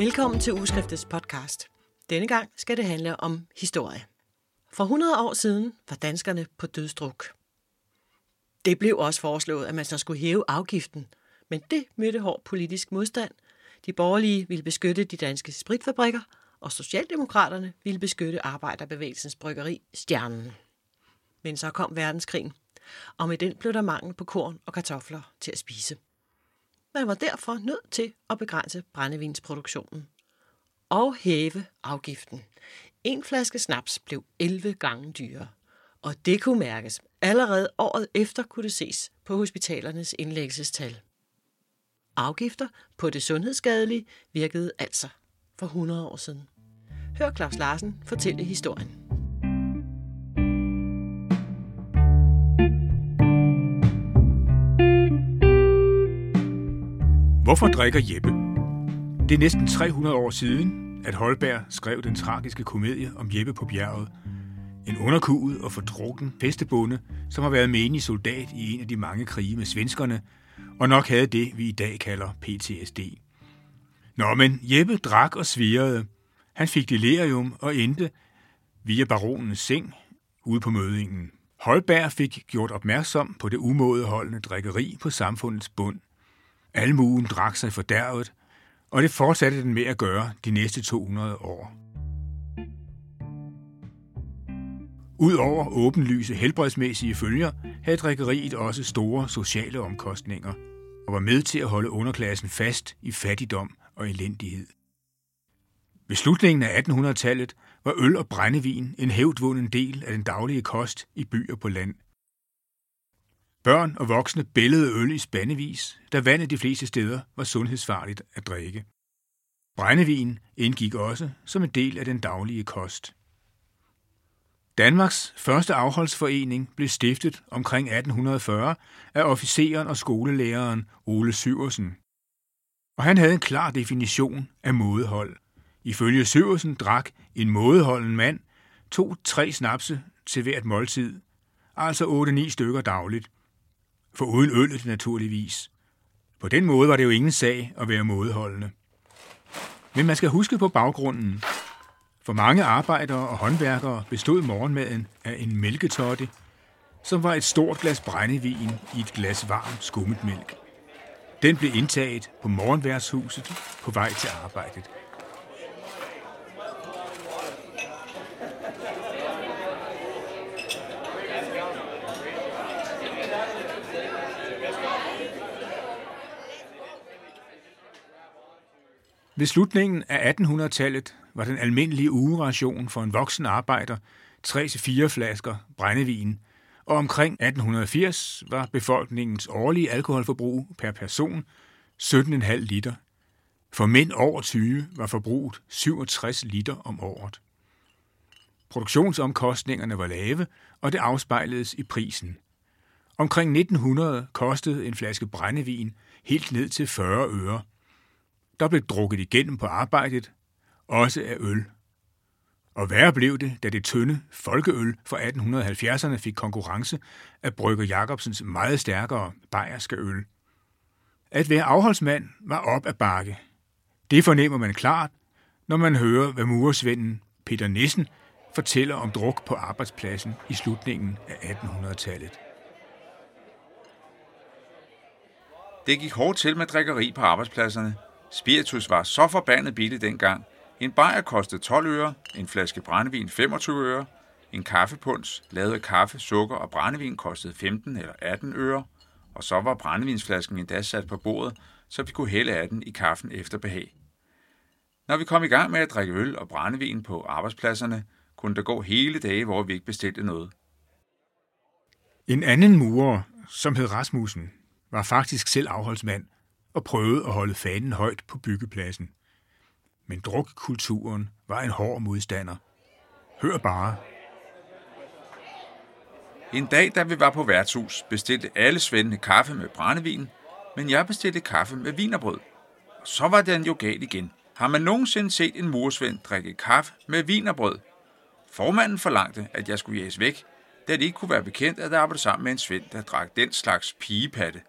Velkommen til Ugeskriftets podcast. Denne gang skal det handle om historie. For 100 år siden var danskerne på dødsdruk. Det blev også foreslået, at man så skulle hæve afgiften, men det mødte hård politisk modstand. De borgerlige ville beskytte de danske spritfabrikker, og Socialdemokraterne ville beskytte arbejderbevægelsens bryggeri Stjernen. Men så kom verdenskrigen, og med den blev der mangel på korn og kartofler til at spise. Man var derfor nødt til at begrænse brændevinsproduktionen og hæve afgiften. En flaske snaps blev 11 gange dyrere, og det kunne mærkes. Allerede året efter kunne det ses på hospitalernes indlæggelsestal. Afgifter på det sundhedsskadelige virkede altså for 100 år siden. Hør Claus Larsen fortælle historien. Hvorfor drikker Jeppe? Det er næsten 300 år siden, at Holberg skrev den tragiske komedie om Jeppe på bjerget. En underkuget og fordrukken festebonde, som har været menig soldat i en af de mange krige med svenskerne, og nok havde det, vi i dag kalder PTSD. Nå, men Jeppe drak og svirrede. Han fik delirium og endte via baronens seng ude på mødingen. Holberg fik gjort opmærksom på det umådeholdende drikkeri på samfundets bund. Almuen drak sig fordærvet, og det fortsatte den med at gøre de næste 200 år. Udover åbenlyse helbredsmæssige følger, havde drikkeriet også store sociale omkostninger og var med til at holde underklassen fast i fattigdom og elendighed. Ved slutningen af 1800-tallet var øl og brændevin en hævdvunden del af den daglige kost i byer på land – Børn og voksne bællede øl i spandevis, da vandet de fleste steder var sundhedsfarligt at drikke. Brændevin indgik også som en del af den daglige kost. Danmarks første afholdsforening blev stiftet omkring 1840 af officeren og skolelæreren Ole Syversen. Og han havde en klar definition af mådehold. Ifølge Syversen drak en mådeholden mand to-tre snapse til hvert måltid, altså 8-9 stykker dagligt – for uden øllet naturligvis. På den måde var det jo ingen sag at være modholdende. Men man skal huske på baggrunden. For mange arbejdere og håndværkere bestod morgenmaden af en mælketotte, som var et stort glas brændevin i et glas varm skummet mælk. Den blev indtaget på morgenværshuset på vej til arbejdet. Ved slutningen af 1800-tallet var den almindelige ugeration for en voksen arbejder 3-4 flasker brændevin, og omkring 1880 var befolkningens årlige alkoholforbrug per person 17,5 liter. For mænd over 20 var forbruget 67 liter om året. Produktionsomkostningerne var lave, og det afspejledes i prisen. Omkring 1900 kostede en flaske brændevin helt ned til 40 øre – der blev drukket igennem på arbejdet, også af øl. Og værre blev det, da det tynde folkeøl fra 1870'erne fik konkurrence af Brygger Jacobsens meget stærkere bayerske øl. At være afholdsmand var op ad bakke. Det fornemmer man klart, når man hører, hvad muresvenden Peter Nissen fortæller om druk på arbejdspladsen i slutningen af 1800-tallet. Det gik hårdt til med drikkeri på arbejdspladserne, Spiritus var så forbandet billig dengang. En bajer kostede 12 øre, en flaske brændevin 25 øre, en kaffepunds lavet af kaffe, sukker og brændevin kostede 15 eller 18 øre, og så var brændevinsflasken endda sat på bordet, så vi kunne hælde af den i kaffen efter behag. Når vi kom i gang med at drikke øl og brændevin på arbejdspladserne, kunne der gå hele dage, hvor vi ikke bestilte noget. En anden murer, som hed Rasmussen, var faktisk selv afholdsmand – og prøvede at holde fanen højt på byggepladsen. Men drukkulturen var en hård modstander. Hør bare. En dag, da vi var på værtshus, bestilte alle svendene kaffe med brændevin, men jeg bestilte kaffe med vinerbrød. Og så var den jo galt igen. Har man nogensinde set en mursvend drikke kaffe med vinerbrød? Formanden forlangte, at jeg skulle jages væk, da det ikke kunne være bekendt, at jeg arbejdede sammen med en svend, der drak den slags pigepatte.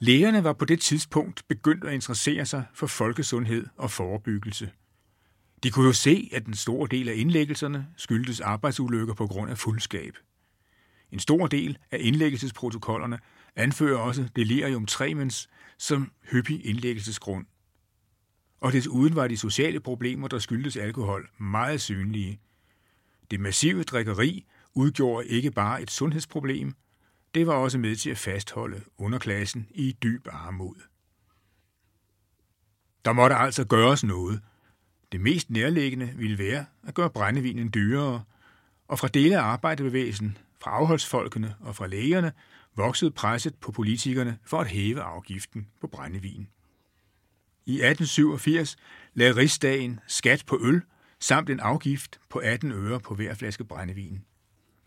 Lægerne var på det tidspunkt begyndt at interessere sig for folkesundhed og forebyggelse. De kunne jo se, at en stor del af indlæggelserne skyldtes arbejdsulykker på grund af fuldskab. En stor del af indlæggelsesprotokollerne anfører også delirium tremens som hyppig indlæggelsesgrund. Og desuden var de sociale problemer, der skyldtes alkohol, meget synlige. Det massive drikkeri udgjorde ikke bare et sundhedsproblem, det var også med til at fastholde underklassen i dyb armod. Der måtte altså gøres noget. Det mest nærliggende ville være at gøre brændevinen dyrere, og fra dele af arbejderbevægelsen, fra afholdsfolkene og fra lægerne voksede presset på politikerne for at hæve afgiften på brændevin. I 1887 lagde rigsdagen skat på øl samt en afgift på 18 øre på hver flaske brændevin.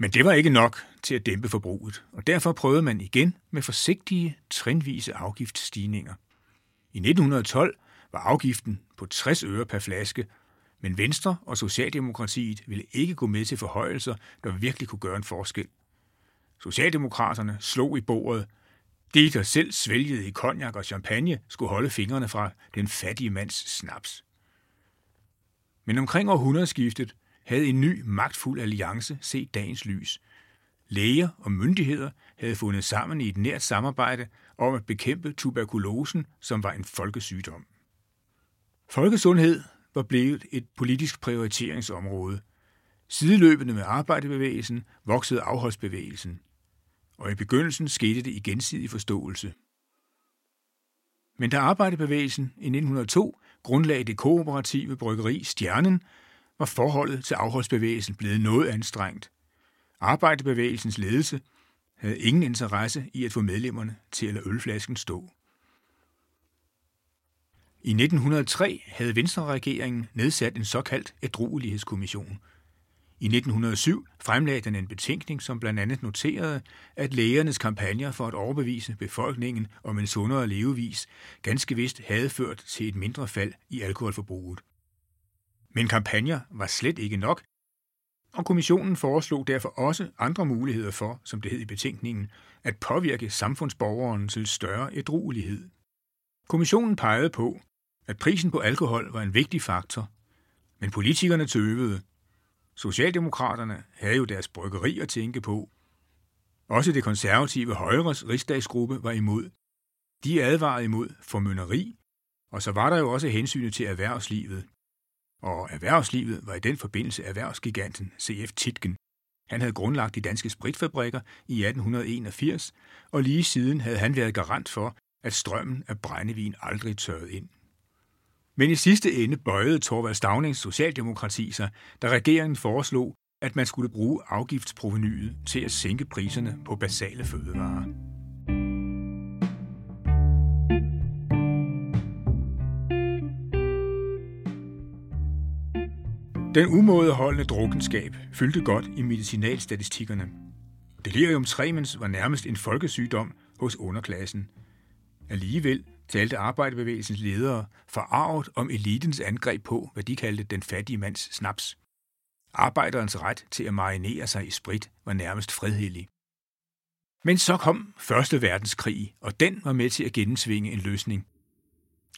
Men det var ikke nok til at dæmpe forbruget, og derfor prøvede man igen med forsigtige, trinvise afgiftsstigninger. I 1912 var afgiften på 60 øre per flaske, men Venstre og Socialdemokratiet ville ikke gå med til forhøjelser, der virkelig kunne gøre en forskel. Socialdemokraterne slog i bordet. De, der selv svælgede i konjak og champagne, skulle holde fingrene fra den fattige mands snaps. Men omkring århundredeskiftet havde en ny magtfuld alliance set dagens lys. Læger og myndigheder havde fundet sammen i et nært samarbejde om at bekæmpe tuberkulosen, som var en folkesygdom. Folkesundhed var blevet et politisk prioriteringsområde. Sideløbende med arbejdebevægelsen voksede afholdsbevægelsen, og i begyndelsen skete det i gensidig forståelse. Men da arbejdebevægelsen i 1902 grundlagde det kooperative bryggeri Stjernen, var forholdet til afholdsbevægelsen blevet noget anstrengt. Arbejderbevægelsens ledelse havde ingen interesse i at få medlemmerne til at lade ølflasken stå. I 1903 havde Venstre-regeringen nedsat en såkaldt ædruelighedskommission. I 1907 fremlagde den en betænkning, som blandt andet noterede, at lægernes kampagner for at overbevise befolkningen om en sundere levevis ganske vist havde ført til et mindre fald i alkoholforbruget. Men kampagner var slet ikke nok, og kommissionen foreslog derfor også andre muligheder for, som det hed i betænkningen, at påvirke samfundsborgeren til større ædruelighed. Kommissionen pegede på, at prisen på alkohol var en vigtig faktor, men politikerne tøvede. Socialdemokraterne havde jo deres bryggeri at tænke på. Også det konservative Højres rigsdagsgruppe var imod. De advarede imod formynderi, og så var der jo også hensynet til erhvervslivet. Og erhvervslivet var i den forbindelse erhvervsgiganten C.F. Titgen. Han havde grundlagt de danske spritfabrikker i 1881, og lige siden havde han været garant for, at strømmen af brændevin aldrig tørrede ind. Men i sidste ende bøjede Torvald Stavnings socialdemokrati sig, da regeringen foreslog, at man skulle bruge afgiftsprovenyet til at sænke priserne på basale fødevarer. Den umådeholdende drukkenskab fyldte godt i medicinalstatistikkerne. Delirium tremens var nærmest en folkesygdom hos underklassen. Alligevel talte arbejderbevægelsens ledere forarvet om elitens angreb på, hvad de kaldte den fattige mands snaps. Arbejderens ret til at marinere sig i sprit var nærmest fredhellig. Men så kom Første Verdenskrig, og den var med til at gennemsvinge en løsning.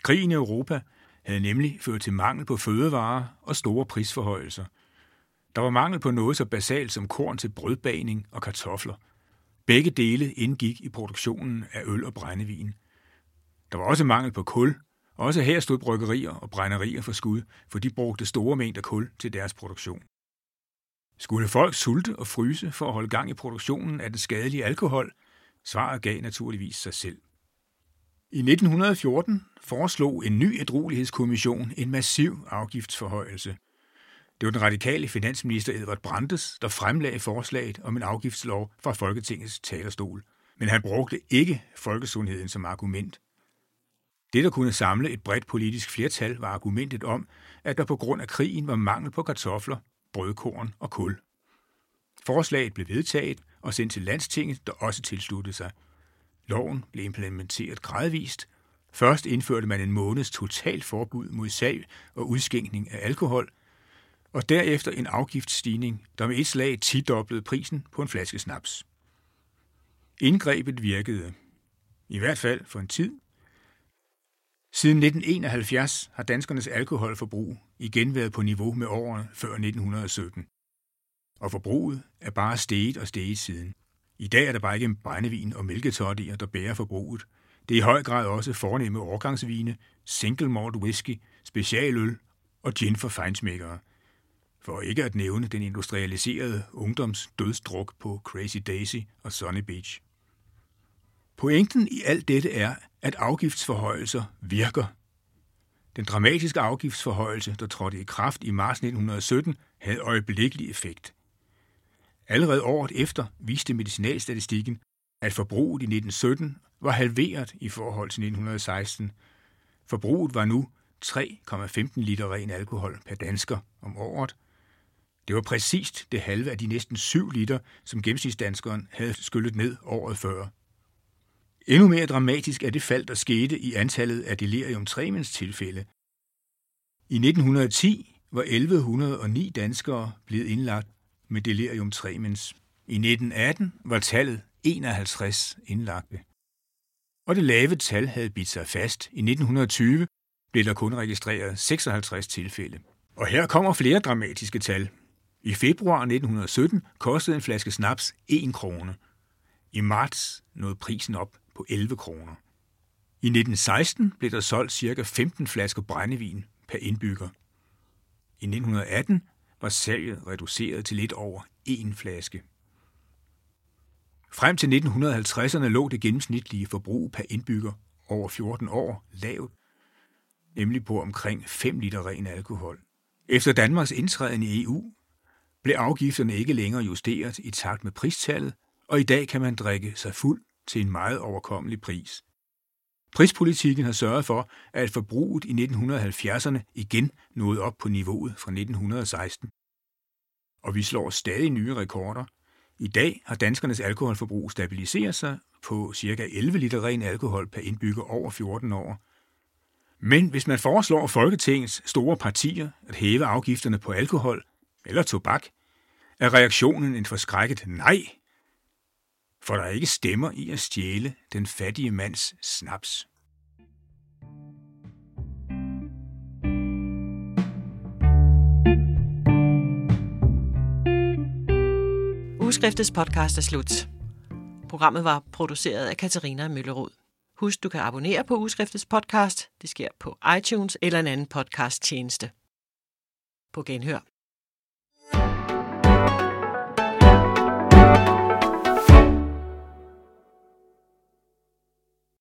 Krigen i Europa havde nemlig ført til mangel på fødevarer og store prisforhøjelser. Der var mangel på noget så basalt som korn til brødbagning og kartofler. Begge dele indgik i produktionen af øl og brændevin. Der var også mangel på kul. Også her stod bryggerier og brænderier for skud, for de brugte store mængder kul til deres produktion. Skulle folk sulte og fryse for at holde gang i produktionen af den skadelige alkohol? Svaret gav naturligvis sig selv. I 1914 foreslog en ny ædruelighedskommission en massiv afgiftsforhøjelse. Det var den radikale finansminister Edvard Brandes, der fremlagde forslaget om en afgiftslov fra Folketingets talerstol. Men han brugte ikke folkesundheden som argument. Det, der kunne samle et bredt politisk flertal, var argumentet om, at der på grund af krigen var mangel på kartofler, brødkorn og kul. Forslaget blev vedtaget og sendt til landstinget, der også tilsluttede sig – Loven blev implementeret gradvist. Først indførte man en måneds totalt forbud mod salg og udskænkning af alkohol, og derefter en afgiftsstigning, der med et slag tidoblede prisen på en flaske snaps. Indgrebet virkede. I hvert fald for en tid. Siden 1971 har danskernes alkoholforbrug igen været på niveau med årene før 1917. Og forbruget er bare steget og steget siden. I dag er det bare ikke brændevin og mælketoddier, der bærer forbruget. Det er i høj grad også fornemme årgangsvine, single malt whisky, specialøl og gin for fejnsmækkere. For ikke at nævne den industrialiserede ungdoms dødsdruk på Crazy Daisy og Sunny Beach. Pointen i alt dette er, at afgiftsforhøjelser virker. Den dramatiske afgiftsforhøjelse, der trådte i kraft i marts 1917, havde øjeblikkelig effekt. Allerede året efter viste medicinalstatistikken, at forbruget i 1917 var halveret i forhold til 1916. Forbruget var nu 3,15 liter ren alkohol per dansker om året. Det var præcist det halve af de næsten 7 liter, som gennemsnitsdanskeren havde skyllet ned året før. Endnu mere dramatisk er det fald, der skete i antallet af delirium tremens tilfælde. I 1910 var 1109 danskere blevet indlagt med delirium tremens. I 1918 var tallet 51 indlagte. Og det lave tal havde bidt sig fast. I 1920 blev der kun registreret 56 tilfælde. Og her kommer flere dramatiske tal. I februar 1917 kostede en flaske snaps 1 krone. I marts nåede prisen op på 11 kroner. I 1916 blev der solgt ca. 15 flasker brændevin per indbygger. I 1918 var salget reduceret til lidt over én flaske. Frem til 1950'erne lå det gennemsnitlige forbrug per indbygger over 14 år lavt, nemlig på omkring 5 liter ren alkohol. Efter Danmarks indtræden i EU blev afgifterne ikke længere justeret i takt med pristallet, og i dag kan man drikke sig fuld til en meget overkommelig pris. Prispolitikken har sørget for, at forbruget i 1970'erne igen nåede op på niveauet fra 1916. Og vi slår stadig nye rekorder. I dag har danskernes alkoholforbrug stabiliseret sig på ca. 11 liter ren alkohol per indbygger over 14 år. Men hvis man foreslår Folketingets store partier at hæve afgifterne på alkohol eller tobak, er reaktionen en forskrækket nej for der ikke stemmer i at stjæle den fattige mands snaps. Ugeskriftets podcast er slut. Programmet var produceret af Katarina Møllerod. Husk, du kan abonnere på Ugeskriftets podcast. Det sker på iTunes eller en anden podcast tjeneste. På genhør.